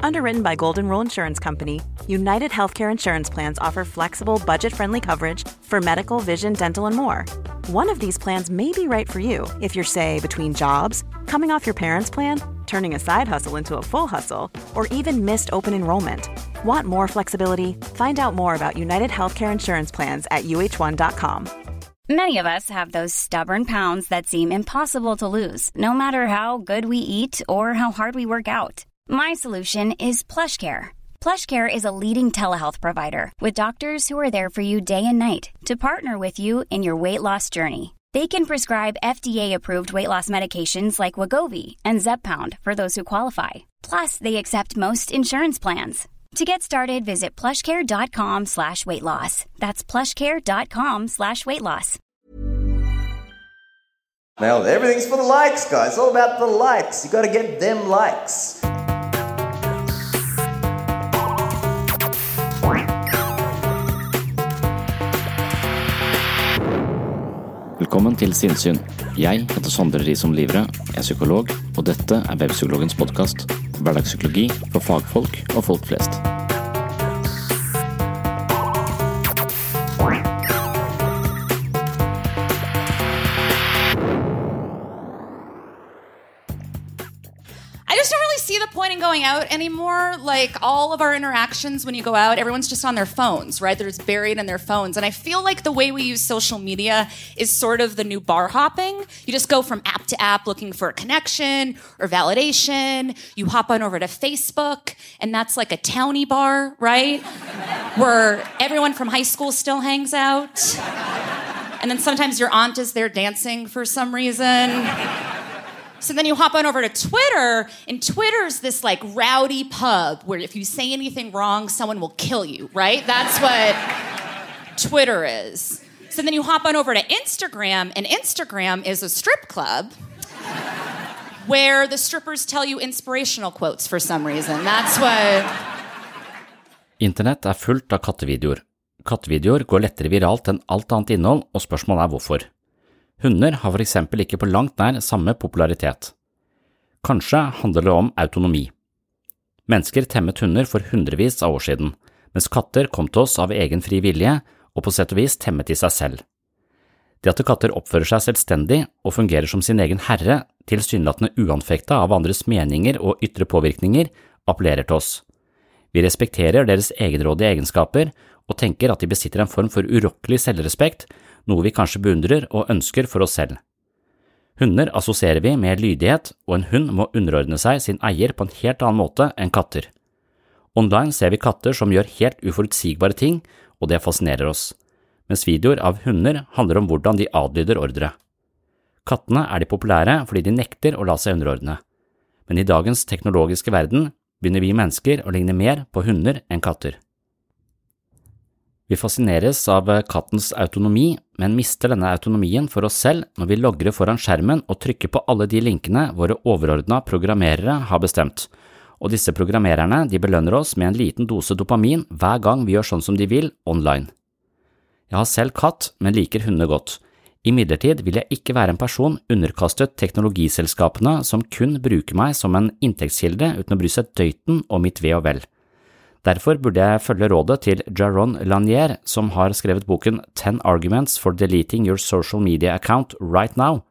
Underwritten by Golden Rule Insurance Company, United Healthcare Insurance Plans offer flexible, budget friendly coverage for medical, vision, dental, and more. One of these plans may be right for you if you're, say, between jobs, coming off your parents' plan, turning a side hustle into a full hustle, or even missed open enrollment. Want more flexibility? Find out more about United Healthcare Insurance Plans at uh1.com. Many of us have those stubborn pounds that seem impossible to lose, no matter how good we eat or how hard we work out. My solution is PlushCare. PlushCare is a leading telehealth provider with doctors who are there for you day and night to partner with you in your weight loss journey. They can prescribe FDA-approved weight loss medications like Wagovi and Zepbound for those who qualify. Plus, they accept most insurance plans. To get started, visit plushcare.com slash weight loss. That's plushcare.com slash weight loss. Now, everything's for the likes, guys. It's all about the likes. You got to get them likes. Velkommen til Sinnsyn. Jeg heter Sondre Risom Livre, jeg er psykolog, og dette er Webpsykologens podkast. Hverdagspsykologi for fagfolk og folk flest. Point in going out anymore. Like all of our interactions when you go out, everyone's just on their phones, right? They're just buried in their phones. And I feel like the way we use social media is sort of the new bar hopping. You just go from app to app looking for a connection or validation. You hop on over to Facebook, and that's like a towny bar, right? Where everyone from high school still hangs out. And then sometimes your aunt is there dancing for some reason. So then you hop on over to Twitter, and Twitter's this like rowdy pub where if you say anything wrong, someone will kill you, right? That's what Twitter is. So then you hop on over to Instagram, and Instagram is a strip club where the strippers tell you inspirational quotes for some reason. That's what. Internett er fullt av kattevideoer. Kattevideoer går lettere viralt enn alt annet innhold, og spørsmålet er hvorfor. Hunder har for eksempel ikke på langt nær samme popularitet. Kanskje handler det om autonomi. Mennesker temmet hunder for hundrevis av år siden, mens katter kom til oss av egen fri vilje og på sett og vis temmet de seg selv. Det at katter oppfører seg selvstendig og fungerer som sin egen herre, tilsynelatende uanfekta av andres meninger og ytre påvirkninger, appellerer til oss. Vi respekterer deres egenrådige egenskaper og tenker at de besitter en form for urokkelig selvrespekt, noe vi kanskje beundrer og ønsker for oss selv. Hunder assosierer vi med lydighet, og en hund må underordne seg sin eier på en helt annen måte enn katter. Online ser vi katter som gjør helt uforutsigbare ting, og det fascinerer oss, mens videoer av hunder handler om hvordan de adlyder ordre. Kattene er de populære fordi de nekter å la seg underordne, men i dagens teknologiske verden begynner vi mennesker å ligne mer på hunder enn katter. Vi fascineres av kattens autonomi, men mister denne autonomien for oss selv når vi logrer foran skjermen og trykker på alle de linkene våre overordna programmerere har bestemt, og disse programmererne de belønner oss med en liten dose dopamin hver gang vi gjør sånn som de vil online. Jeg har selv katt, men liker hunder godt. Imidlertid vil jeg ikke være en person underkastet teknologiselskapene som kun bruker meg som en inntektskilde uten å bry seg døyten om mitt ve og vel. Derfor burde jeg følge rådet til Jaron Lanier, som har skrevet boken Ten Arguments for Deleting Your Social Media Account Right Now.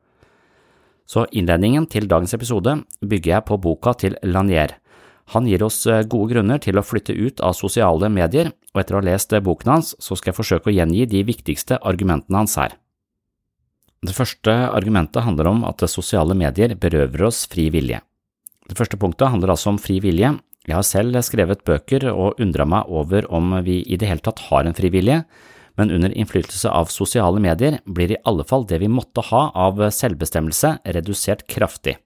Så innledningen til dagens episode bygger jeg på boka til Lanier. Han gir oss gode grunner til å flytte ut av sosiale medier, og etter å ha lest boken hans, så skal jeg forsøke å gjengi de viktigste argumentene hans her. Det første argumentet handler om at sosiale medier berøver oss fri vilje. Det første punktet handler altså om fri vilje. Jeg har selv skrevet bøker og undra meg over om vi i det hele tatt har en frivillige, men under innflytelse av sosiale medier blir i alle fall det vi måtte ha av selvbestemmelse redusert kraftig.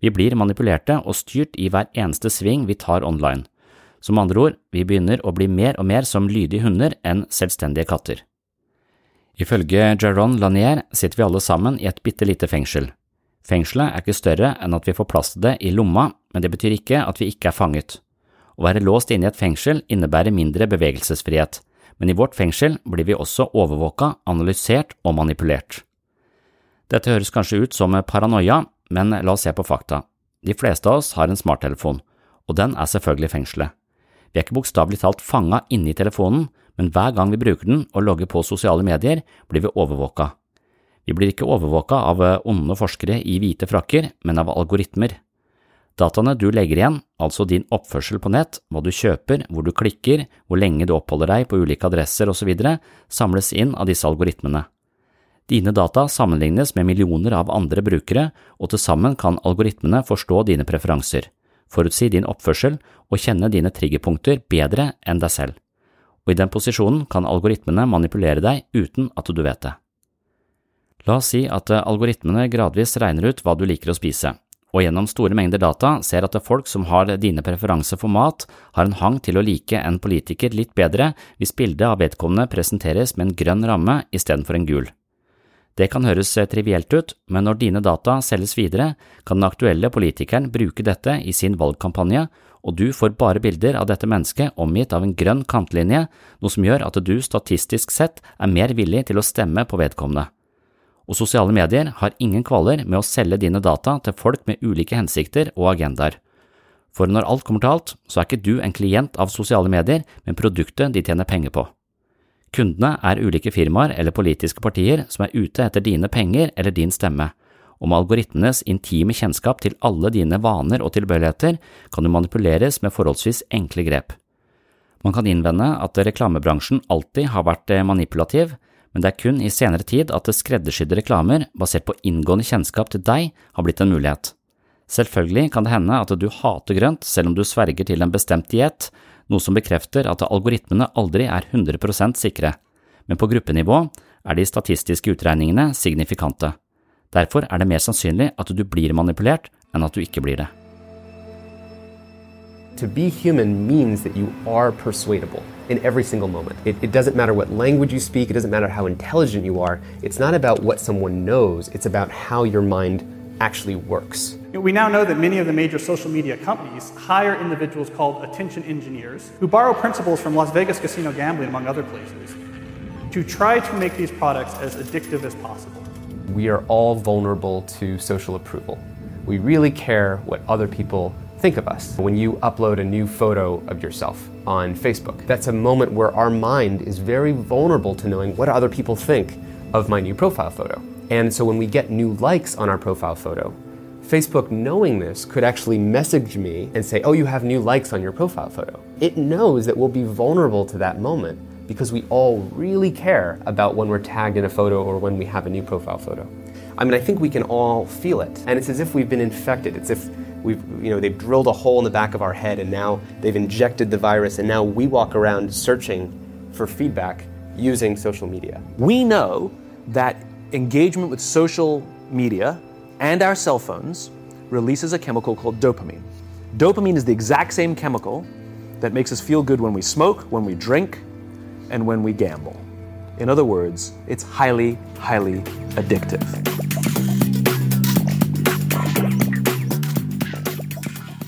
Vi blir manipulerte og styrt i hver eneste sving vi tar online. Som andre ord, vi begynner å bli mer og mer som lydige hunder enn selvstendige katter. Ifølge Jaron Lanier sitter vi alle sammen i et bitte lite fengsel. Fengselet er ikke større enn at vi får plass til det i lomma, men det betyr ikke at vi ikke er fanget. Å være låst inne i et fengsel innebærer mindre bevegelsesfrihet, men i vårt fengsel blir vi også overvåka, analysert og manipulert. Dette høres kanskje ut som paranoia, men la oss se på fakta. De fleste av oss har en smarttelefon, og den er selvfølgelig fengselet. Vi er ikke bokstavelig talt fanga i telefonen, men hver gang vi bruker den og logger på sosiale medier, blir vi overvåka. Vi blir ikke overvåka av onde forskere i hvite frakker, men av algoritmer. Dataene du legger igjen, altså din oppførsel på nett, hva du kjøper, hvor du klikker, hvor lenge du oppholder deg på ulike adresser osv., samles inn av disse algoritmene. Dine data sammenlignes med millioner av andre brukere, og til sammen kan algoritmene forstå dine preferanser, forutsi din oppførsel og kjenne dine triggerpunkter bedre enn deg selv og i den posisjonen kan algoritmene manipulere deg uten at du vet det. La oss si at algoritmene gradvis regner ut hva du liker å spise, og gjennom store mengder data ser at folk som har dine preferanser for mat, har en hang til å like en politiker litt bedre hvis bildet av vedkommende presenteres med en grønn ramme istedenfor en gul. Det kan høres trivielt ut, men når dine data selges videre, kan den aktuelle politikeren bruke dette i sin valgkampanje og du får bare bilder av dette mennesket omgitt av en grønn kantlinje, noe som gjør at du statistisk sett er mer villig til å stemme på vedkommende. Og sosiale medier har ingen kvaler med å selge dine data til folk med ulike hensikter og agendaer. For når alt kommer til alt, så er ikke du en klient av sosiale medier, men produktet de tjener penger på. Kundene er ulike firmaer eller politiske partier som er ute etter dine penger eller din stemme og med algoritmenes intime kjennskap til alle dine vaner og tilbøyeligheter kan du manipuleres med forholdsvis enkle grep. Man kan innvende at reklamebransjen alltid har vært eh, manipulativ, men det er kun i senere tid at skreddersydde reklamer basert på inngående kjennskap til deg har blitt en mulighet. Selvfølgelig kan det hende at du hater grønt selv om du sverger til en bestemt diett, noe som bekrefter at algoritmene aldri er 100 sikre, men på gruppenivå er de statistiske utregningene signifikante. Derfor er det mer sannsynlig at du blir manipulert enn at du ikke blir det. To be human means that you are persuadable in every single moment. It, it, doesn't matter what language you speak, it doesn't matter how intelligent you are. It's not about what someone knows, it's about how your mind actually works. We now know that many of the major social media companies hire individuals called attention engineers who borrow principles from Las Vegas casino gambling, among other places, to try to make these products as addictive as possible. We are all vulnerable to social approval. We really care what other people think of us. When you upload a new photo of yourself on Facebook, that's a moment where our mind is very vulnerable to knowing what other people think of my new profile photo. And so when we get new likes on our profile photo, Facebook, knowing this, could actually message me and say, Oh, you have new likes on your profile photo. It knows that we'll be vulnerable to that moment because we all really care about when we're tagged in a photo or when we have a new profile photo. I mean, I think we can all feel it. And it's as if we've been infected. It's if we've, you know, they've drilled a hole in the back of our head and now they've injected the virus and now we walk around searching for feedback using social media. We know that engagement with social media and our cell phones releases a chemical called dopamine. Dopamine is the exact same chemical that makes us feel good when we smoke, when we drink, and when we gamble. In other words, it's highly, highly addictive.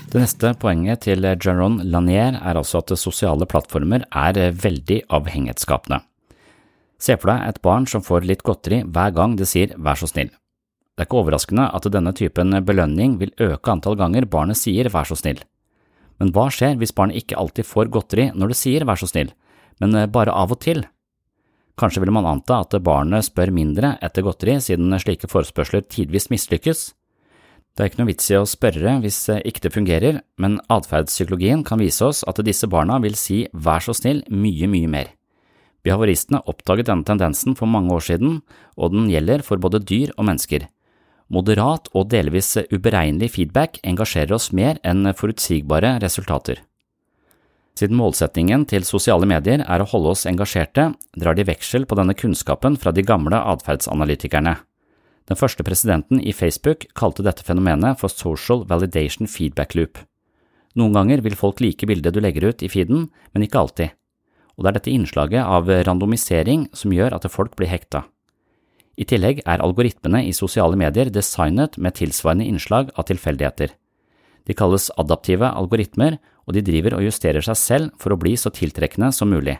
Det neste poenget til Jaron Lanier er altså at sosiale plattformer er veldig avhengighetsskapende. Se for deg et barn som får litt godteri hver gang det sier vær så snill. Det er ikke overraskende at denne typen belønning vil øke antall ganger barnet sier vær så snill. Men hva skjer hvis barnet ikke alltid får godteri når det sier vær så snill, men bare av og til. Kanskje ville man anta at barnet spør mindre etter godteri siden slike forespørsler tidvis mislykkes. Det er ikke noe vits i å spørre hvis ikke det fungerer, men atferdspsykologien kan vise oss at disse barna vil si vær så snill mye, mye mer. Behavoristene oppdaget denne tendensen for mange år siden, og den gjelder for både dyr og mennesker. Moderat og delvis uberegnelig feedback engasjerer oss mer enn forutsigbare resultater. Siden målsetningen til sosiale medier er å holde oss engasjerte, drar de veksel på denne kunnskapen fra de gamle atferdsanalytikerne. Den første presidenten i Facebook kalte dette fenomenet for social validation feedback loop. Noen ganger vil folk like bildet du legger ut i feeden, men ikke alltid, og det er dette innslaget av randomisering som gjør at folk blir hekta. I tillegg er algoritmene i sosiale medier designet med tilsvarende innslag av tilfeldigheter. De kalles adaptive algoritmer, og de driver og justerer seg selv for å bli så tiltrekkende som mulig.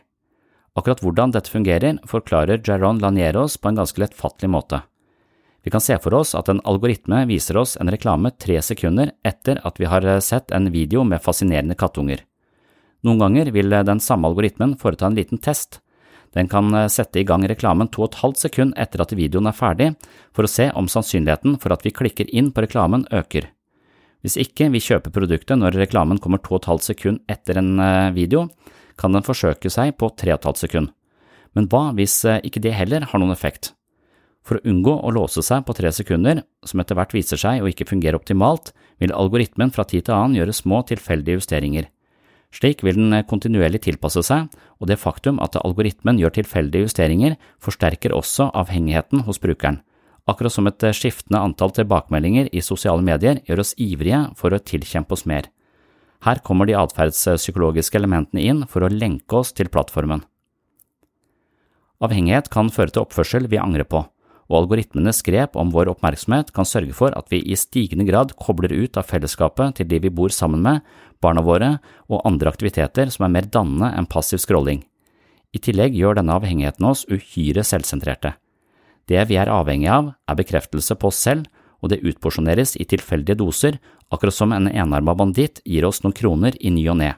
Akkurat hvordan dette fungerer, forklarer Jaron Lanieros på en ganske lettfattelig måte. Vi kan se for oss at en algoritme viser oss en reklame tre sekunder etter at vi har sett en video med fascinerende kattunger. Noen ganger vil den samme algoritmen foreta en liten test. Den kan sette i gang reklamen to og et halvt sekund etter at videoen er ferdig, for å se om sannsynligheten for at vi klikker inn på reklamen øker. Hvis ikke vi kjøper produktet når reklamen kommer to og et halvt sekund etter en eh, video, kan den forsøke seg på tre og et halvt sekund. Men hva hvis eh, ikke det heller har noen effekt? For å unngå å låse seg på tre sekunder, som etter hvert viser seg å ikke fungere optimalt, vil algoritmen fra tid til annen gjøre små, tilfeldige justeringer. Slik vil den kontinuerlig tilpasse seg, og det faktum at algoritmen gjør tilfeldige justeringer, forsterker også avhengigheten hos brukeren, akkurat som et skiftende antall tilbakemeldinger i sosiale medier gjør oss ivrige for å tilkjempe oss mer. Her kommer de atferdspsykologiske elementene inn for å lenke oss til plattformen. Avhengighet kan føre til oppførsel vi angrer på og algoritmenes grep om vår oppmerksomhet kan sørge for at vi i stigende grad kobler ut av fellesskapet til de vi bor sammen med, barna våre og andre aktiviteter som er mer dannende enn passiv scrolling. I tillegg gjør denne avhengigheten oss uhyre selvsentrerte. Det vi er avhengig av, er bekreftelse på oss selv, og det utporsjoneres i tilfeldige doser, akkurat som en enarma banditt gir oss noen kroner i ny og ne.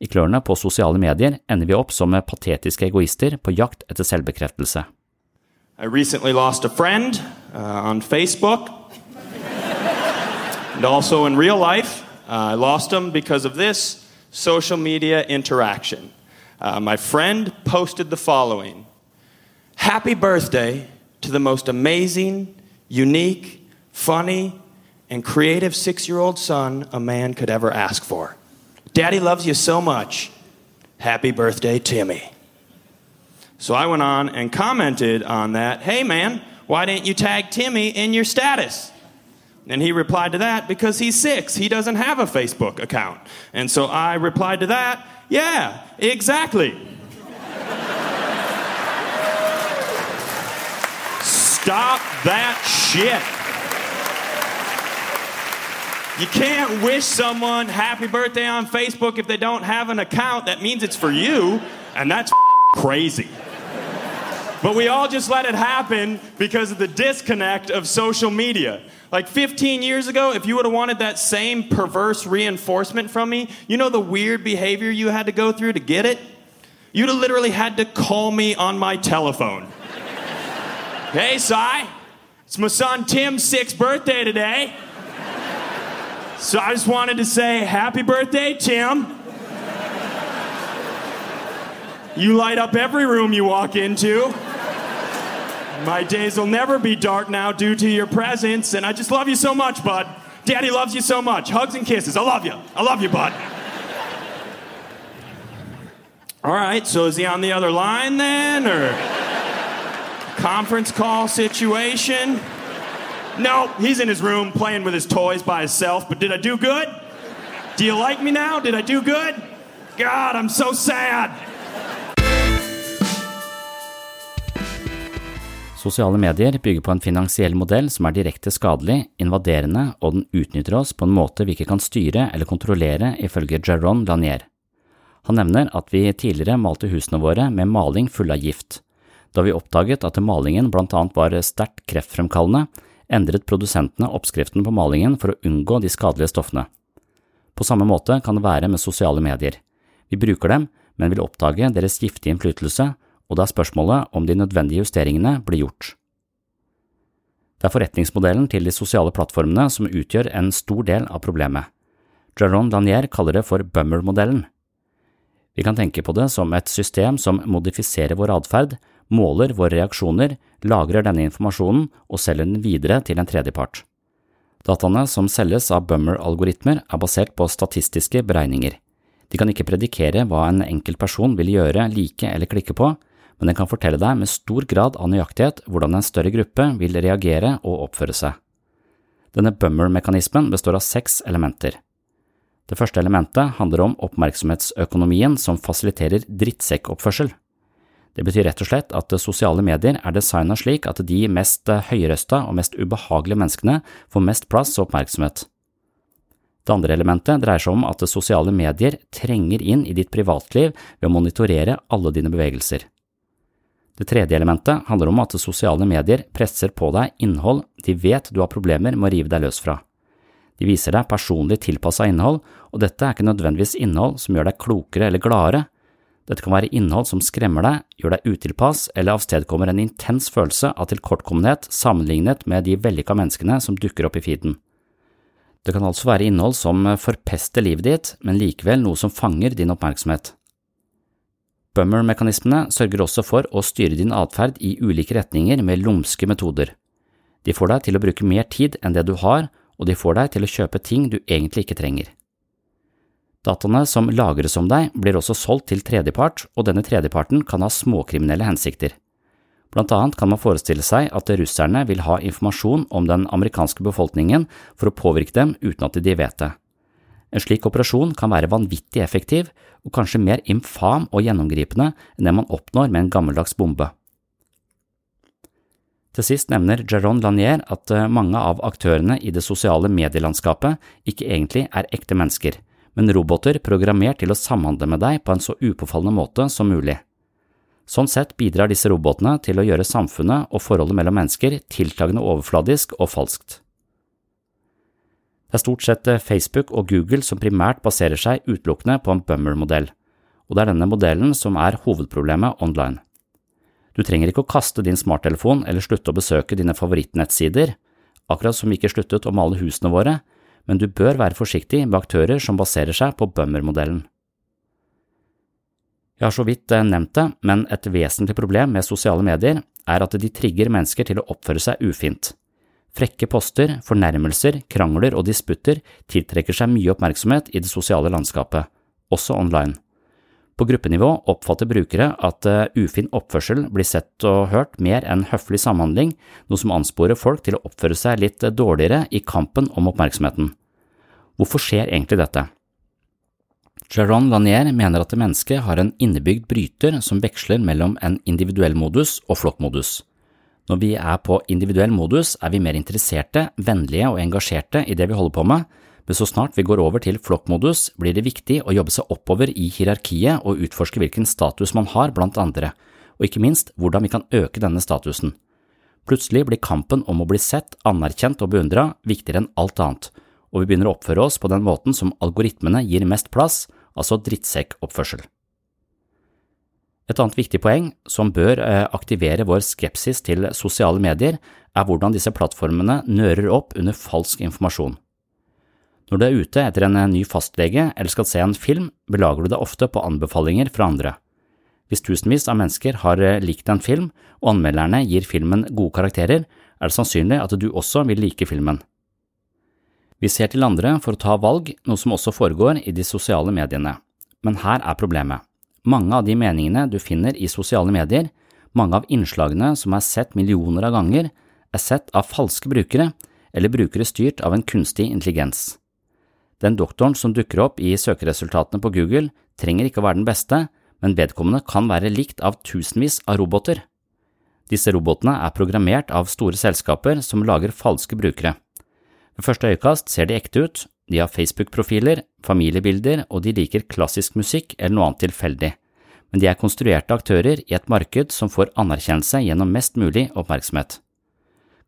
I klørne på sosiale medier ender vi opp som patetiske egoister på jakt etter selvbekreftelse. I recently lost a friend uh, on Facebook and also in real life. Uh, I lost him because of this social media interaction. Uh, my friend posted the following Happy birthday to the most amazing, unique, funny, and creative six year old son a man could ever ask for. Daddy loves you so much. Happy birthday, Timmy. So I went on and commented on that Hey, man, why didn't you tag Timmy in your status? And he replied to that because he's six. He doesn't have a Facebook account. And so I replied to that, Yeah, exactly. Stop that shit. You can't wish someone happy birthday on Facebook if they don't have an account. That means it's for you, and that's crazy. But we all just let it happen because of the disconnect of social media. Like 15 years ago, if you would have wanted that same perverse reinforcement from me, you know the weird behavior you had to go through to get it? You'd have literally had to call me on my telephone. hey, Cy, it's my son Tim's sixth birthday today. So I just wanted to say happy birthday, Tim. You light up every room you walk into. My days will never be dark now due to your presence, and I just love you so much, bud. Daddy loves you so much. Hugs and kisses. I love you. I love you, bud. All right, so is he on the other line then, or conference call situation? No, he's in his room playing with his toys by himself, but did I do good? Do you like me now? Did I do good? God, I'm so sad. Sosiale medier bygger på en finansiell modell som er direkte skadelig, invaderende, og den utnytter oss på en måte vi ikke kan styre eller kontrollere, ifølge Jaron Lanier. Han nevner at vi tidligere malte husene våre med maling full av gift. Da vi oppdaget at malingen blant annet var sterkt kreftfremkallende, endret produsentene oppskriften på malingen for å unngå de skadelige stoffene. På samme måte kan det være med sosiale medier. Vi bruker dem, men vil oppdage deres giftige innflytelse og da er spørsmålet om de nødvendige justeringene blir gjort. Det er forretningsmodellen til de sosiale plattformene som utgjør en stor del av problemet. Jaron Lanier kaller det for bummer-modellen. Vi kan tenke på det som et system som modifiserer vår atferd, måler våre reaksjoner, lagrer denne informasjonen og selger den videre til en tredjepart. Dataene som selges av Bummer-algoritmer er basert på statistiske beregninger. De kan ikke predikere hva en enkelt person vil gjøre, like eller klikke på, men den kan fortelle deg med stor grad av nøyaktighet hvordan en større gruppe vil reagere og oppføre seg. Denne Bummer-mekanismen består av seks elementer. Det første elementet handler om oppmerksomhetsøkonomien som fasiliterer drittsekkoppførsel. Det betyr rett og slett at sosiale medier er designet slik at de mest høyrøsta og mest ubehagelige menneskene får mest plass og oppmerksomhet. Det andre elementet dreier seg om at sosiale medier trenger inn i ditt privatliv ved å monitorere alle dine bevegelser. Det tredje elementet handler om at sosiale medier presser på deg innhold de vet du har problemer med å rive deg løs fra. De viser deg personlig tilpassa innhold, og dette er ikke nødvendigvis innhold som gjør deg klokere eller gladere, dette kan være innhold som skremmer deg, gjør deg utilpass eller avstedkommer en intens følelse av tilkortkommenhet sammenlignet med de vellykka menneskene som dukker opp i feeden. Det kan altså være innhold som forpester livet ditt, men likevel noe som fanger din oppmerksomhet. Bummer-mekanismene sørger også for å styre din atferd i ulike retninger med lumske metoder. De får deg til å bruke mer tid enn det du har, og de får deg til å kjøpe ting du egentlig ikke trenger. Dataene som lagres om deg, blir også solgt til tredjepart, og denne tredjeparten kan ha småkriminelle hensikter. Blant annet kan man forestille seg at russerne vil ha informasjon om den amerikanske befolkningen for å påvirke dem uten at de vet det. En slik operasjon kan være vanvittig effektiv og kanskje mer infam og gjennomgripende enn det man oppnår med en gammeldags bombe. Til sist nevner Jaron Lanier at eh, mange av aktørene i det sosiale medielandskapet ikke egentlig er ekte mennesker men roboter programmert til å samhandle med deg på en så upåfallende måte som mulig. Sånn sett bidrar disse robotene til å gjøre samfunnet og forholdet mellom mennesker tiltagende overfladisk og falskt. Det er stort sett eh, Facebook og Google som primært baserer seg utelukkende på en bummer-modell, og det er denne modellen som er hovedproblemet online. Du trenger ikke å kaste din smarttelefon eller slutte å besøke dine favorittnettsider, akkurat som vi ikke sluttet å male husene våre, men du bør være forsiktig med aktører som baserer seg på Bummer-modellen. Jeg har så vidt eh, nevnt det, men et vesentlig problem med sosiale medier er at de trigger mennesker til å oppføre seg ufint. Frekke poster, fornærmelser, krangler og disputter tiltrekker seg mye oppmerksomhet i det sosiale landskapet, også online. På gruppenivå oppfatter brukere at eh, ufin oppførsel blir sett og hørt mer enn høflig samhandling, noe som ansporer folk til å oppføre seg litt dårligere i kampen om oppmerksomheten. Hvorfor skjer egentlig dette? Jaron Lanier mener at mennesket har en innebygd bryter som veksler mellom en individuell modus og flokkmodus. Når vi er på individuell modus, er vi mer interesserte, vennlige og engasjerte i det vi holder på med, men så snart vi går over til flokkmodus, blir det viktig å jobbe seg oppover i hierarkiet og utforske hvilken status man har blant andre, og ikke minst hvordan vi kan øke denne statusen. Plutselig blir kampen om å bli sett, anerkjent og beundra viktigere enn alt annet, og vi begynner å oppføre oss på den måten som algoritmene gir mest plass, altså drittsekkoppførsel. Et annet viktig poeng som bør eh, aktivere vår skepsis til sosiale medier, er hvordan disse plattformene nører opp under falsk informasjon. Når du er ute etter en ny fastlege eller skal se en film, belager du deg ofte på anbefalinger fra andre. Hvis tusenvis av mennesker har eh, likt en film, og anmelderne gir filmen gode karakterer, er det sannsynlig at du også vil like filmen. Vi ser til andre for å ta valg, noe som også foregår i de sosiale mediene. Men her er problemet. Mange av de meningene du finner i sosiale medier, mange av innslagene som er sett millioner av ganger, er sett av falske brukere eller brukere styrt av en kunstig intelligens. Den doktoren som dukker opp i søkeresultatene på Google, trenger ikke å være den beste, men vedkommende kan være likt av tusenvis av roboter. Disse robotene er programmert av store selskaper som lager falske brukere. Ved første øyekast ser de ekte ut, de har Facebook-profiler, familiebilder og de liker klassisk musikk eller noe annet tilfeldig, men de er konstruerte aktører i et marked som får anerkjennelse gjennom mest mulig oppmerksomhet.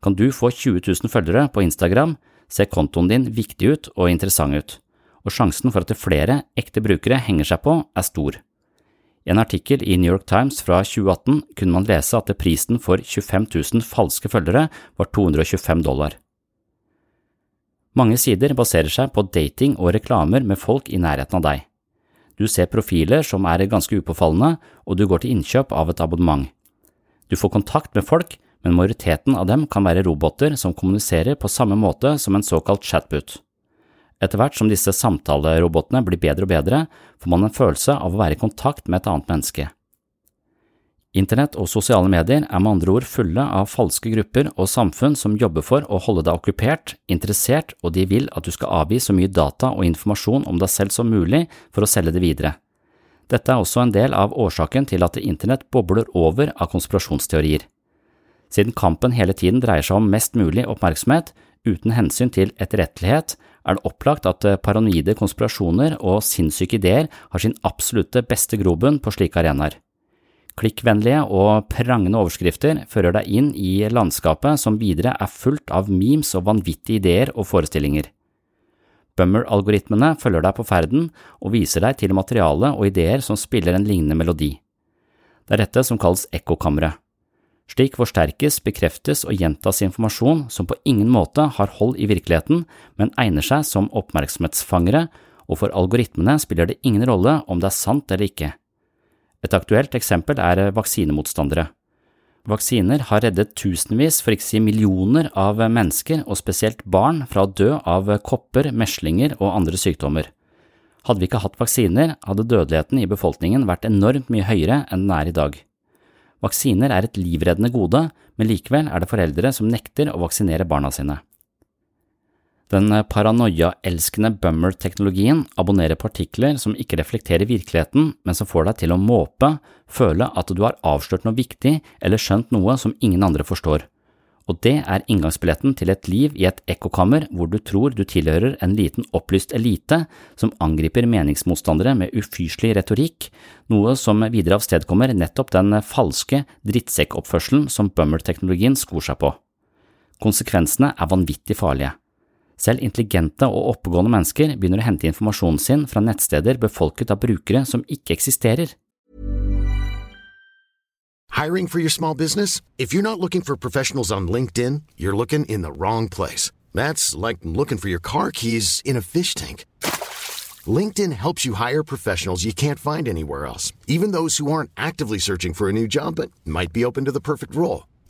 Kan du få 20 000 følgere på Instagram, ser kontoen din viktig ut og interessant ut, og sjansen for at flere ekte brukere henger seg på, er stor. I en artikkel i New York Times fra 2018 kunne man lese at prisen for 25 000 falske følgere var 225 dollar. Mange sider baserer seg på dating og reklamer med folk i nærheten av deg. Du ser profiler som er ganske upåfallende, og du går til innkjøp av et abonnement. Du får kontakt med folk, men majoriteten av dem kan være roboter som kommuniserer på samme måte som en såkalt chatboot. Etter hvert som disse samtalerobotene blir bedre og bedre, får man en følelse av å være i kontakt med et annet menneske. Internett og sosiale medier er med andre ord fulle av falske grupper og samfunn som jobber for å holde deg okkupert, interessert, og de vil at du skal avgi så mye data og informasjon om deg selv som mulig for å selge det videre. Dette er også en del av årsaken til at internett bobler over av konspirasjonsteorier. Siden kampen hele tiden dreier seg om mest mulig oppmerksomhet, uten hensyn til etterrettelighet, er det opplagt at paranoide konspirasjoner og sinnssyke ideer har sin absolutte beste grobunn på slike arenaer. Klikkvennlige og prangende overskrifter fører deg inn i landskapet som videre er fullt av memes og vanvittige ideer og forestillinger. Bummer-algoritmene følger deg på ferden og viser deg til materiale og ideer som spiller en lignende melodi. Det er dette som kalles ekkokammeret. Slik forsterkes, bekreftes og gjentas informasjon som på ingen måte har hold i virkeligheten, men egner seg som oppmerksomhetsfangere, og for algoritmene spiller det ingen rolle om det er sant eller ikke. Et aktuelt eksempel er vaksinemotstandere. Vaksiner har reddet tusenvis, for ikke å si millioner, av mennesker, og spesielt barn, fra å dø av kopper, meslinger og andre sykdommer. Hadde vi ikke hatt vaksiner, hadde dødeligheten i befolkningen vært enormt mye høyere enn den er i dag. Vaksiner er et livreddende gode, men likevel er det foreldre som nekter å vaksinere barna sine. Den paranoia-elskende bummer-teknologien abonnerer partikler som ikke reflekterer virkeligheten, men som får deg til å måpe, føle at du har avslørt noe viktig eller skjønt noe som ingen andre forstår. Og det er inngangsbilletten til et liv i et ekkokammer hvor du tror du tilhører en liten opplyst elite som angriper meningsmotstandere med ufyselig retorikk, noe som videre avstedkommer nettopp den falske drittsekkoppførselen som bummer-teknologien skor seg på. Konsekvensene er vanvittig farlige. Selv intelligente og oppegående mennesker begynner å hente informasjonen sin fra nettsteder befolket av brukere som ikke eksisterer. Hiring for your small business? If you're not looking for professionals on LinkedIn, you're looking in the wrong place. That's like looking for your car keys in a fish tank. LinkedIn helps you hire professionals you can't find anywhere else, even those who aren't actively searching for a new job but might be open to the perfect role.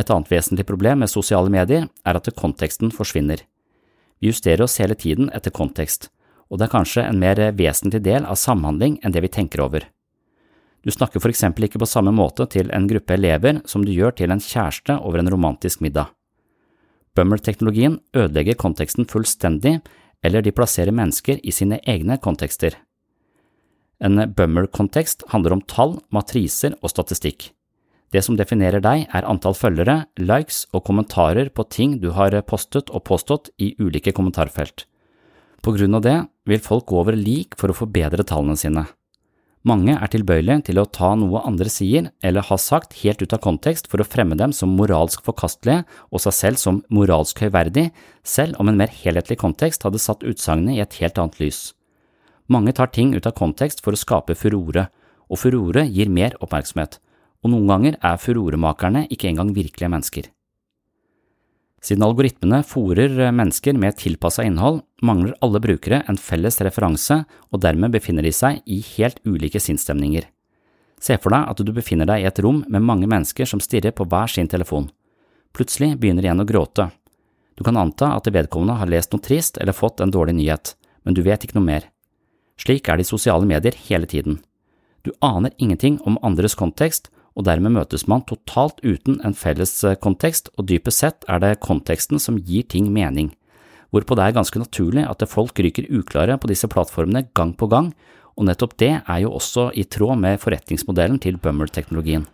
Et annet vesentlig problem med sosiale medier er at konteksten forsvinner. Vi justerer oss hele tiden etter kontekst, og det er kanskje en mer vesentlig del av samhandling enn det vi tenker over. Du snakker for eksempel ikke på samme måte til en gruppe elever som du gjør til en kjæreste over en romantisk middag. Bummer-teknologien ødelegger konteksten fullstendig, eller de plasserer mennesker i sine egne kontekster. En bummer-kontekst handler om tall, matriser og statistikk. Det som definerer deg, er antall følgere, likes og kommentarer på ting du har postet og påstått i ulike kommentarfelt. På grunn av det vil folk gå over lik for å forbedre tallene sine. Mange er tilbøyelige til å ta noe andre sier eller har sagt helt ut av kontekst for å fremme dem som moralsk forkastelige og seg selv som moralsk høyverdig, selv om en mer helhetlig kontekst hadde satt utsagnet i et helt annet lys. Mange tar ting ut av kontekst for å skape furore, og furore gir mer oppmerksomhet, og noen ganger er furoremakerne ikke engang virkelige mennesker. Siden algoritmene fòrer mennesker med tilpassa innhold, mangler alle brukere en felles referanse, og dermed befinner de seg i helt ulike sinnsstemninger. Se for deg at du befinner deg i et rom med mange mennesker som stirrer på hver sin telefon. Plutselig begynner en å gråte. Du kan anta at vedkommende har lest noe trist eller fått en dårlig nyhet, men du vet ikke noe mer. Slik er det i sosiale medier hele tiden. Du aner ingenting om andres kontekst, og dermed møtes man totalt uten en felles eh, kontekst, og dypest sett er det konteksten som gir ting mening, hvorpå det er ganske naturlig at folk ryker uklare på disse plattformene gang på gang, og nettopp det er jo også i tråd med forretningsmodellen til Bummer-teknologien.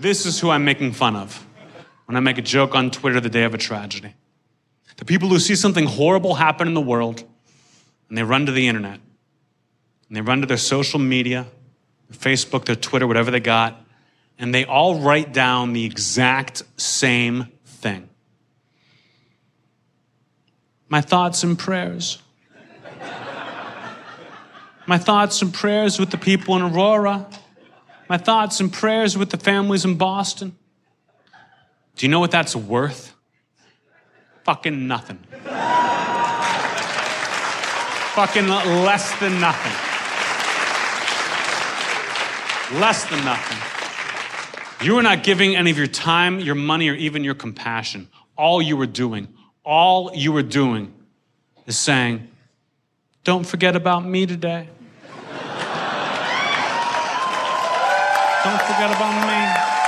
This is who I'm making fun of when I make a joke on Twitter the day of a tragedy. The people who see something horrible happen in the world and they run to the internet and they run to their social media their Facebook, their Twitter, whatever they got, and they all write down the exact same thing. My thoughts and prayers. My thoughts and prayers with the people in Aurora. My thoughts and prayers with the families in Boston. Do you know what that's worth? Fucking nothing. Fucking less than nothing. Less than nothing. You are not giving any of your time, your money, or even your compassion. All you were doing, all you were doing is saying, Don't forget about me today. Don't forget about me.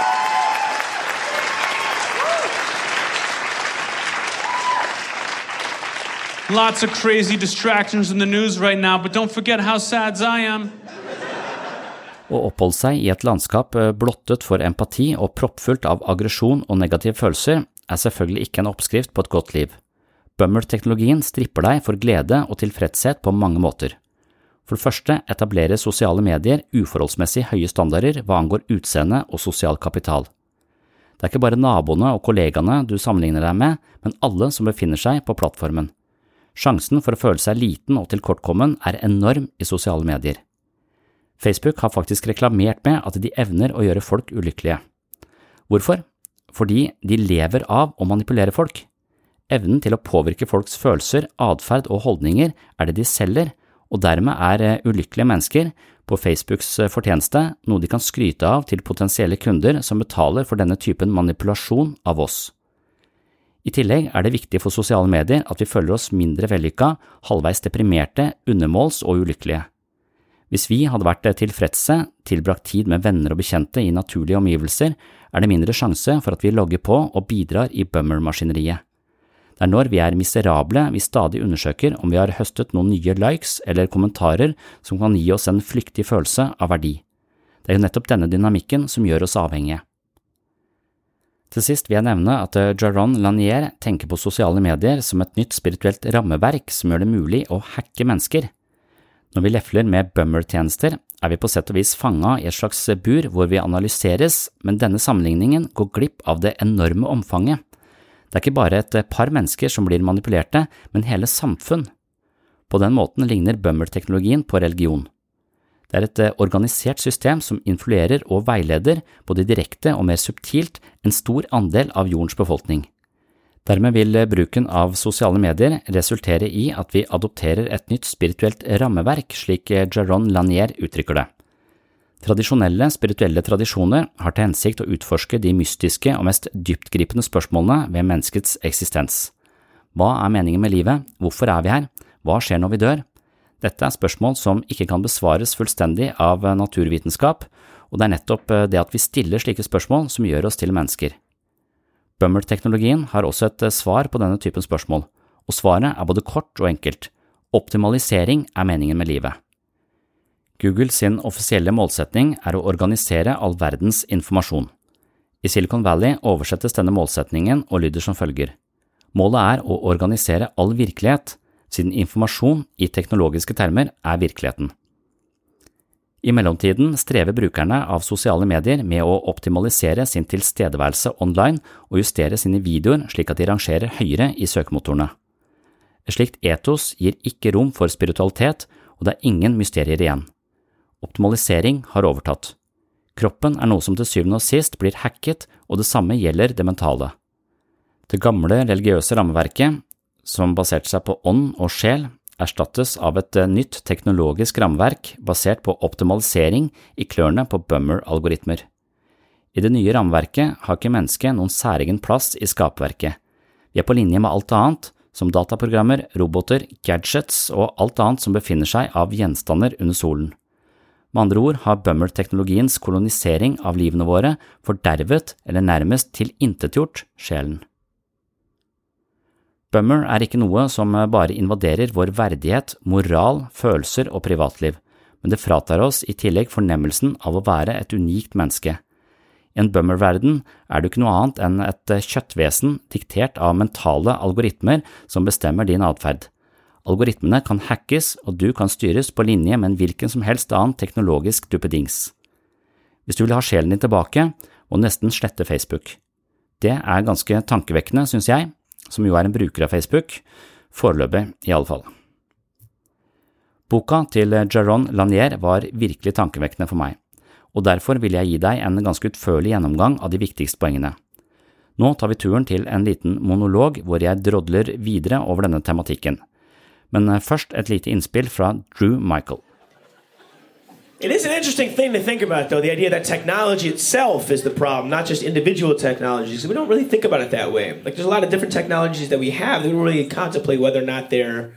Lots of crazy distractions in the news right now, but don't forget how sad I am. Å oppholde seg i et landskap eh, blottet for empati og proppfullt av aggresjon og negative følelser er selvfølgelig ikke en oppskrift på et godt liv. Bummer-teknologien stripper deg for glede og tilfredshet på mange måter. For det første etablerer sosiale medier uforholdsmessig høye standarder hva angår utseende og sosial kapital. Det er ikke bare naboene og kollegaene du sammenligner deg med, men alle som befinner seg på plattformen. Sjansen for å føle seg liten og tilkortkommen er enorm i sosiale medier. Facebook har faktisk reklamert med at de evner å gjøre folk ulykkelige. Hvorfor? Fordi de lever av å manipulere folk. Evnen til å påvirke folks følelser, atferd og holdninger er det de selger, og dermed er eh, ulykkelige mennesker på Facebooks eh, fortjeneste noe de kan skryte av til potensielle kunder som betaler for denne typen manipulasjon av oss. I tillegg er det viktig for sosiale medier at vi føler oss mindre vellykka, halvveis deprimerte, undermåls og ulykkelige. Hvis vi hadde vært tilfredse, tilbrakt tid med venner og bekjente i naturlige omgivelser, er det mindre sjanse for at vi logger på og bidrar i bummer-maskineriet. Det er når vi er miserable vi stadig undersøker om vi har høstet noen nye likes eller kommentarer som kan gi oss en flyktig følelse av verdi. Det er jo nettopp denne dynamikken som gjør oss avhengige. Til sist vil jeg nevne at Jaron Lanier tenker på sosiale medier som et nytt spirituelt rammeverk som gjør det mulig å hacke mennesker. Når vi lefler med bummer-tjenester, er vi på sett og vis fanga i et slags bur hvor vi analyseres, men denne sammenligningen går glipp av det enorme omfanget. Det er ikke bare et par mennesker som blir manipulerte, men hele samfunn. På den måten ligner bummer-teknologien på religion. Det er et organisert system som influerer og veileder, både direkte og mer subtilt, en stor andel av jordens befolkning. Dermed vil bruken av sosiale medier resultere i at vi adopterer et nytt spirituelt rammeverk, slik Jaron Lanier uttrykker det. Tradisjonelle spirituelle tradisjoner har til hensikt å utforske de mystiske og mest dyptgripende spørsmålene ved menneskets eksistens. Hva er meningen med livet, hvorfor er vi her, hva skjer når vi dør? Dette er spørsmål som ikke kan besvares fullstendig av naturvitenskap, og det er nettopp det at vi stiller slike spørsmål som gjør oss til mennesker. Bummer-teknologien har også et eh, svar på denne typen spørsmål, og svaret er både kort og enkelt. Optimalisering er meningen med livet. Google sin offisielle målsetning er å organisere all verdens informasjon. I Silicon Valley oversettes denne målsetningen og lyder som følger. Målet er å organisere all virkelighet, siden informasjon i teknologiske termer er virkeligheten. I mellomtiden strever brukerne av sosiale medier med å optimalisere sin tilstedeværelse online og justere sine videoer slik at de rangerer høyere i søkemotorene. Et slikt etos gir ikke rom for spiritualitet, og det er ingen mysterier igjen. Optimalisering har overtatt. Kroppen er noe som til syvende og sist blir hacket, og det samme gjelder det mentale. Det gamle religiøse rammeverket, som baserte seg på ånd og sjel, erstattes av et eh, nytt teknologisk rammeverk basert på optimalisering i klørne på Bummer-algoritmer. I det nye rammeverket har ikke mennesket noen særegen plass i skapverket. Vi er på linje med alt annet, som dataprogrammer, roboter, gadgets og alt annet som befinner seg av gjenstander under solen. Med andre ord har Bummer-teknologiens kolonisering av livene våre fordervet eller nærmest tilintetgjort sjelen. Bummer er ikke noe som bare invaderer vår verdighet, moral, følelser og privatliv, men det fratar oss i tillegg fornemmelsen av å være et unikt menneske. I en bummer-verden er du ikke noe annet enn et kjøttvesen diktert av mentale algoritmer som bestemmer din atferd. Algoritmene kan hackes, og du kan styres på linje med en hvilken som helst annen teknologisk duppedings. Hvis du vil ha sjelen din tilbake, må du nesten slette Facebook. Det er ganske tankevekkende, synes jeg, som jo er en bruker av Facebook, foreløpig i alle fall. Boka til Jaron Lanier var virkelig tankevekkende for meg, og derfor vil jeg gi deg en ganske utførlig gjennomgang av de viktigste poengene. Nå tar vi turen til en liten monolog hvor jeg drodler videre over denne tematikken, men først et lite innspill fra Drew Michael. It is an interesting thing to think about, though, the idea that technology itself is the problem, not just individual technologies. We don't really think about it that way. Like, there's a lot of different technologies that we have that we don't really contemplate whether or not they're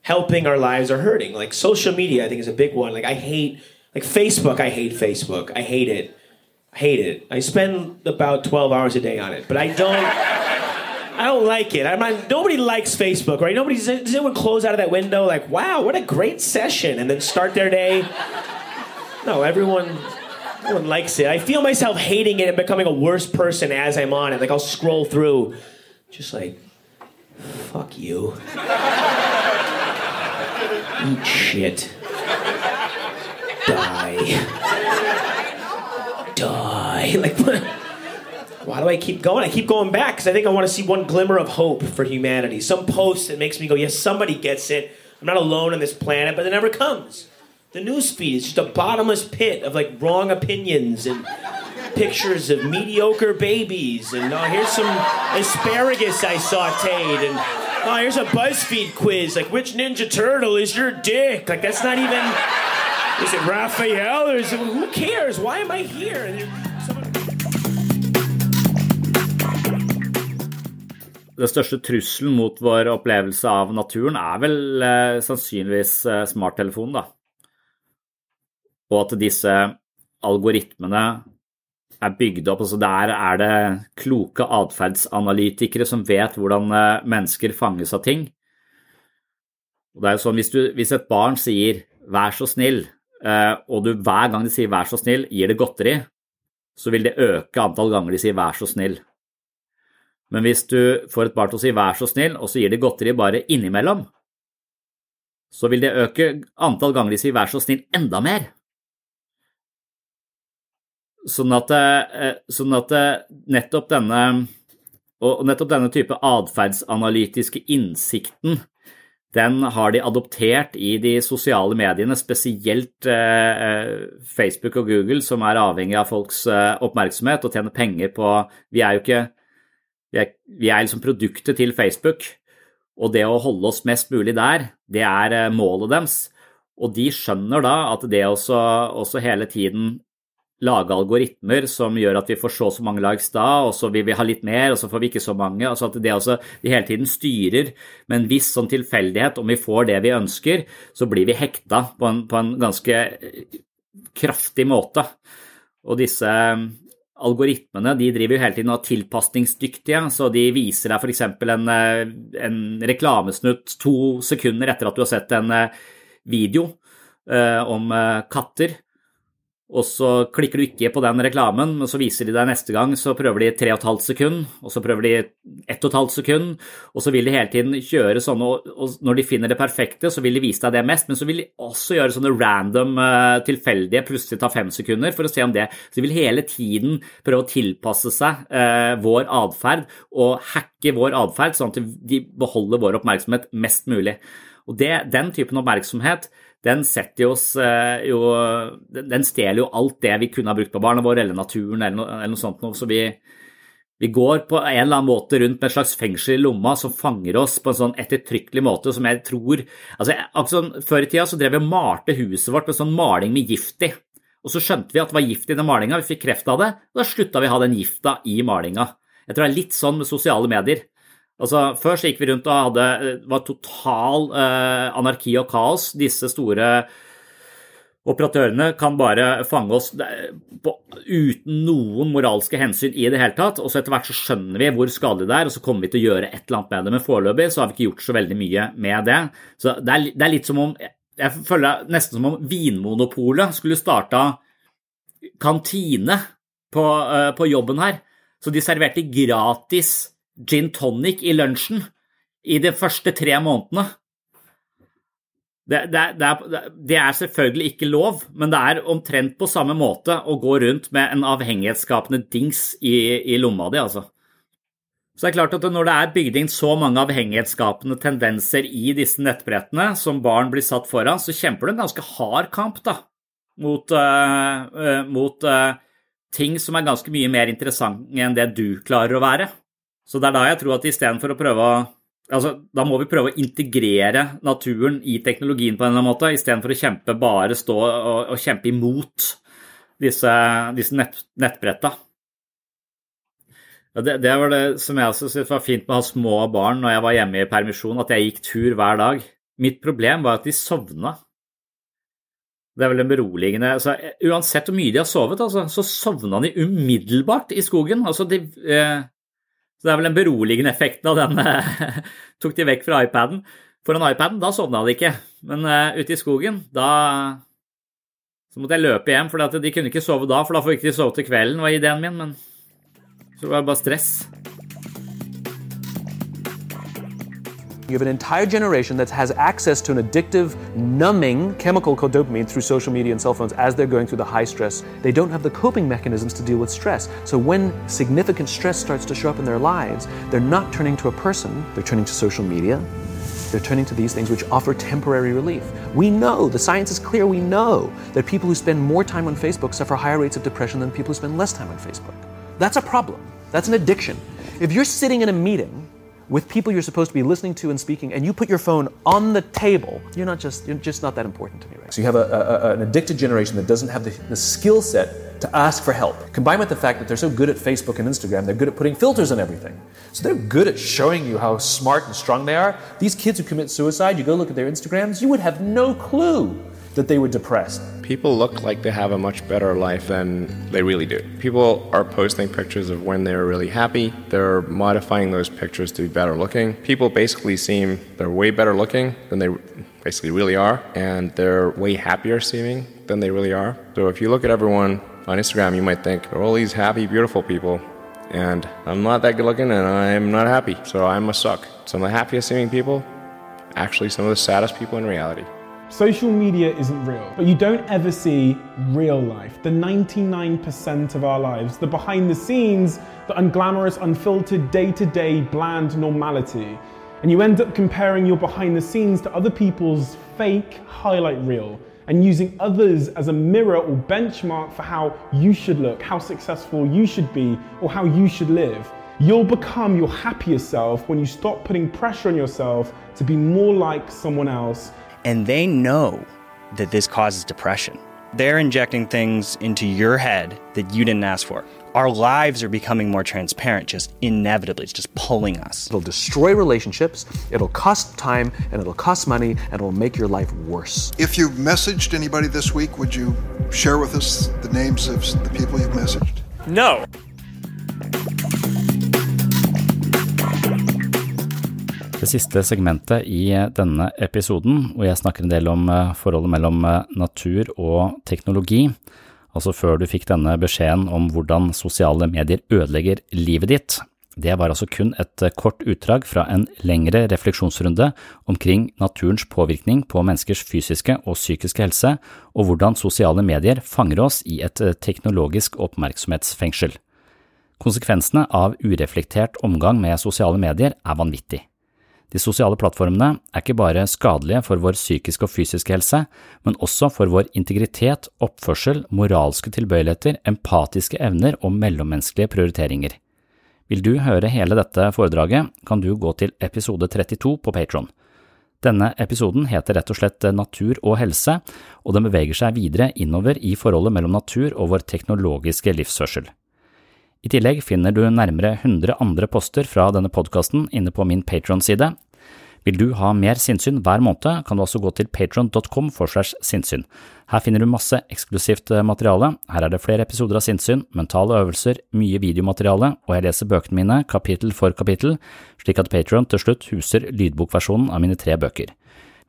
helping our lives or hurting. Like, social media, I think, is a big one. Like, I hate, like, Facebook, I hate Facebook. I hate it. I hate it. I spend about 12 hours a day on it, but I don't. I don't like it. I'm not, nobody likes Facebook, right? Nobody does anyone close out of that window like, "Wow, what a great session," and then start their day no, everyone everyone likes it. I feel myself hating it and becoming a worse person as I'm on it. Like I'll scroll through, just like, fuck you. Eat shit. Die. Die. Like, why do I keep going? I keep going back because I think I want to see one glimmer of hope for humanity. Some post that makes me go, yes, somebody gets it. I'm not alone on this planet, but it never comes. The news feed is just a bottomless pit of like wrong opinions and pictures of mediocre babies. And oh, here's some asparagus I sauteed. And oh, here's a BuzzFeed quiz. Like, which Ninja Turtle is your dick? Like, that's not even. Is it Raphael or is it. Who cares? Why am I here? Den største trusselen mot vår opplevelse av naturen er vel eh, sannsynligvis eh, smarttelefonen, da. Og at disse algoritmene er bygd opp. altså Der er det kloke atferdsanalytikere som vet hvordan eh, mennesker fanges av ting. Og det er jo sånn, hvis, du, hvis et barn sier 'vær så snill', eh, og du hver gang de sier 'vær så snill' gir det godteri, så vil det øke antall ganger de sier 'vær så snill'. Men hvis du får et barn til å si 'vær så snill', og så gir det godteri bare innimellom, så vil det øke antall ganger de sier 'vær så snill' enda mer. Sånn at, eh, sånn at eh, nettopp denne og nettopp denne type atferdsanalytiske innsikten den har de adoptert i de sosiale mediene, spesielt eh, Facebook og Google, som er avhengig av folks eh, oppmerksomhet og tjener penger på Vi er jo ikke Vi er, vi er liksom produktet til Facebook, og det å holde oss mest mulig der, det er eh, målet deres. Og de skjønner da at det også, også hele tiden lage algoritmer som gjør at vi får så så mange likes da, og så vil vi ha litt mer, og så får vi ikke så mange. altså at det også, De hele tiden styrer med en viss sånn tilfeldighet. Om vi får det vi ønsker, så blir vi hekta på en, på en ganske eh, kraftig måte. Og disse eh, algoritmene de driver jo hele tiden og er tilpasningsdyktige, så de viser deg f.eks. En, eh, en reklamesnutt to sekunder etter at du har sett en video om katter, og så klikker du ikke på den reklamen, men så viser de deg neste gang, så prøver de 3,5 sekund, og så prøver de 1,5 sekund, og så vil de hele tiden kjøre sånne, og når de finner det perfekte, så vil de vise deg det mest, men så vil de også gjøre sånne random, uh, tilfeldige, plutselig ta fem sekunder for å se om det Så de vil hele tiden prøve å tilpasse seg eh, vår atferd og hacke vår atferd, sånn at de beholder vår oppmerksomhet mest mulig. Og det, den typen oppmerksomhet den setter oss eh, jo Den stjeler jo alt det vi kunne ha brukt på barna våre eller naturen eller noe, eller noe sånt noe. Så vi, vi, går på en eller annen måte rundt med et slags fengsel i lomma som fanger oss på en sånn ettertrykkelig måte som jeg tror altså, altså Før i tida så drev vi og malte huset vårt med sånn maling med gift i. Og så skjønte vi at det var gift i den malinga, vi fikk kreft av det, og da slutta vi å ha den gifta i malinga. Jeg tror det er litt sånn med sosiale medier. Altså, Før så gikk vi rundt og hadde det var total eh, anarki og kaos. Disse store operatørene kan bare fange oss på, uten noen moralske hensyn i det hele tatt. Og så etter hvert så skjønner vi hvor skadelig det er, og så kommer vi til å gjøre et eller annet med det. Men foreløpig så har vi ikke gjort så veldig mye med det. Så det er, det er litt som om Jeg føler nesten som om Vinmonopolet skulle starta kantine på, uh, på jobben her. Så de serverte gratis gin tonic i lunsjen i de første tre månedene. Det, det, det, det, er selvfølgelig ikke lov, men det er omtrent på samme måte å gå rundt med en avhengighetsskapende dings i, i lomma di, altså. Så det er klart at når det er bygd inn så mange avhengighetsskapende tendenser i disse nettbrettene som barn blir satt foran, så kjemper du en ganske hard kamp da, mot, uh, uh, mot uh, ting som er ganske mye mer interessante enn det du klarer å være. Så det er da jeg tror at istedenfor å prøve altså, Da må vi prøve å integrere naturen i teknologien på en eller annen måte, istedenfor å kjempe bare stå og, og kjempe imot disse, disse nett, nettbretta. Det, det, var det som jeg syntes var fint med å ha små barn når jeg var hjemme i permisjon, at jeg gikk tur hver dag. Mitt problem var at de sovna. Det er vel en beroligende altså, Uansett hvor mye de har sovet, altså, så sovna de umiddelbart i skogen. Altså, de, eh, så det er vel den beroligende effekten av den eh, tok de vekk fra iPaden. Foran iPaden, da sovna de ikke, men uh, ute i skogen, da så måtte jeg løpe hjem, for de kunne ikke sove da, for da får ikke de sove til kvelden, var ideen min, men så var det bare stress. You have an entire generation that has access to an addictive, numbing chemical called dopamine through social media and cell phones as they're going through the high stress. They don't have the coping mechanisms to deal with stress. So when significant stress starts to show up in their lives, they're not turning to a person, they're turning to social media. They're turning to these things which offer temporary relief. We know, the science is clear, we know that people who spend more time on Facebook suffer higher rates of depression than people who spend less time on Facebook. That's a problem. That's an addiction. If you're sitting in a meeting with people you're supposed to be listening to and speaking, and you put your phone on the table, you're not just you're just not that important to me. Right? So you have a, a, an addicted generation that doesn't have the, the skill set to ask for help. Combined with the fact that they're so good at Facebook and Instagram, they're good at putting filters on everything. So they're good at showing you how smart and strong they are. These kids who commit suicide, you go look at their Instagrams, you would have no clue that they were depressed. People look like they have a much better life than they really do. People are posting pictures of when they're really happy. They're modifying those pictures to be better looking. People basically seem they're way better looking than they basically really are, and they're way happier seeming than they really are. So if you look at everyone on Instagram, you might think all these happy, beautiful people. And I'm not that good looking and I'm not happy, so I must suck. Some of the happiest seeming people, actually some of the saddest people in reality. Social media isn't real, but you don't ever see real life. The 99% of our lives, the behind the scenes, the unglamorous, unfiltered, day to day, bland normality. And you end up comparing your behind the scenes to other people's fake highlight reel and using others as a mirror or benchmark for how you should look, how successful you should be, or how you should live. You'll become your happier self when you stop putting pressure on yourself to be more like someone else and they know that this causes depression. They're injecting things into your head that you didn't ask for. Our lives are becoming more transparent, just inevitably. It's just pulling us. It'll destroy relationships, it'll cost time, and it'll cost money, and it'll make your life worse. If you've messaged anybody this week, would you share with us the names of the people you've messaged? No. Det siste segmentet i denne episoden, hvor jeg snakker en del om eh, forholdet mellom eh, natur og teknologi, altså før du fikk denne beskjeden om hvordan sosiale medier ødelegger livet ditt, det var altså kun et eh, kort utdrag fra en lengre refleksjonsrunde omkring naturens påvirkning på menneskers fysiske og psykiske helse, og hvordan sosiale medier fanger oss i et teknologisk oppmerksomhetsfengsel. Konsekvensene av ureflektert omgang med sosiale medier er vanvittig. De sosiale plattformene er ikke bare skadelige for vår psykiske og fysiske helse, men også for vår integritet, oppførsel, moralske tilbøyeligheter, empatiske evner og mellommenneskelige prioriteringer. Vil du høre hele dette foredraget, kan du gå til episode 32 på Patron. Denne episoden heter rett og slett Natur og helse, og den beveger seg videre innover i forholdet mellom natur og vår teknologiske livsførsel. I tillegg finner du nærmere 100 andre poster fra denne podkasten inne på min Patron-side. Vil du ha mer sinnssyn hver måned, kan du også gå til patron.com for slash sinnssyn. Her finner du masse eksklusivt eh, materiale, her er det flere episoder av sinnssyn, mentale øvelser, mye videomateriale, og jeg leser bøkene mine kapittel for kapittel, slik at Patron til slutt huser lydbokversjonen av mine tre bøker.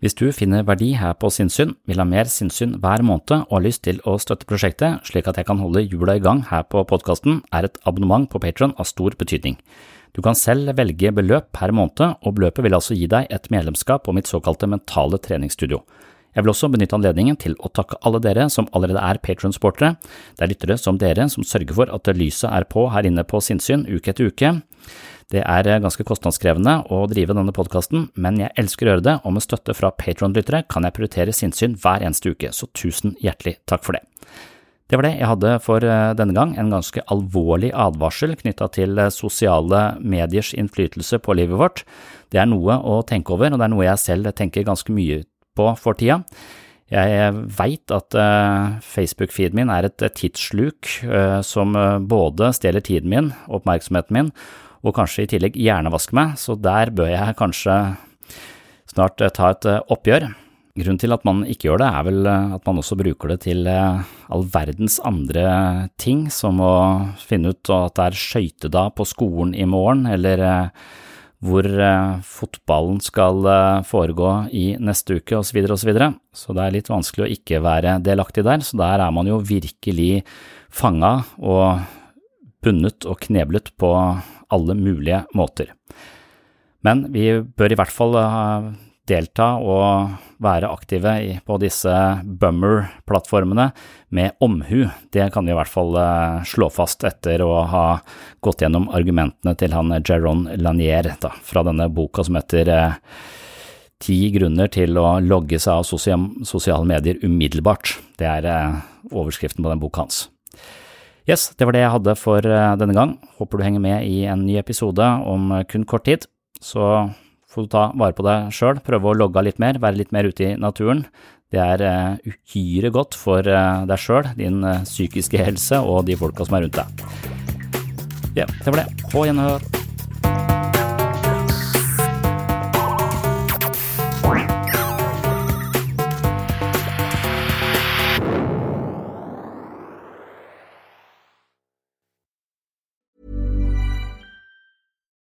Hvis du finner verdi her på sinnssyn, vil ha mer sinnssyn hver måned og har lyst til å støtte prosjektet slik at jeg kan holde hjula i gang her på podkasten, er et abonnement på Patron av stor betydning. Du kan selv velge beløp per måned, og beløpet vil altså gi deg et medlemskap på mitt såkalte mentale treningsstudio. Jeg vil også benytte anledningen til å takke alle dere som allerede er Patron-sportere. Det er lyttere som dere som sørger for at lyset er på her inne på sinnssyn uke etter uke. Det er eh, ganske kostnadskrevende å drive denne podkasten, men jeg elsker å gjøre det, og med støtte fra Patron-lyttere kan jeg prioritere sinnssyn hver eneste uke, så tusen hjertelig takk for det. Det var det jeg hadde for eh, denne gang, en ganske alvorlig advarsel knytta til eh, sosiale mediers innflytelse på livet vårt. Det er noe å tenke over, og det er noe jeg selv tenker ganske mye på for tida. Jeg veit at Facebook-feeden min er et tidssluk som både stjeler tiden min, oppmerksomheten min, og kanskje i tillegg hjernevaske meg, så der bør jeg kanskje snart eh, ta et eh, oppgjør. Grunnen til at man ikke gjør det, er vel eh, at man også bruker det til all verdens andre ting, som å finne ut at det er skøytedag på skolen i morgen, eller hvor fotballen skal foregå i neste uke, osv., osv. Så, videre, og så, så det er litt vanskelig å ikke være delaktig der, så der er man jo virkelig fanga og bundet og kneblet på alle mulige måter. Men vi bør i hvert fall eh, delta og være aktive på disse bummer-plattformene med omhu. Det kan vi i hvert fall eh, slå fast etter å ha gått gjennom argumentene til han Jaron Lanier da, fra denne boka som heter eh, Ti grunner til å logge seg av sosiale medier umiddelbart. Det er overskriften på den boka hans. Yes, det var det jeg hadde for eh, denne gang. Håper du henger med i en ny episode om eh, kun kort tid. Så får du ta vare på deg sjøl, prøve å logge av litt mer, være litt mer ute i naturen. Det er uh, uhyre godt for deg sjøl, din psykiske helse og de folka som er rundt deg. Ja, det var det. På gjenhør.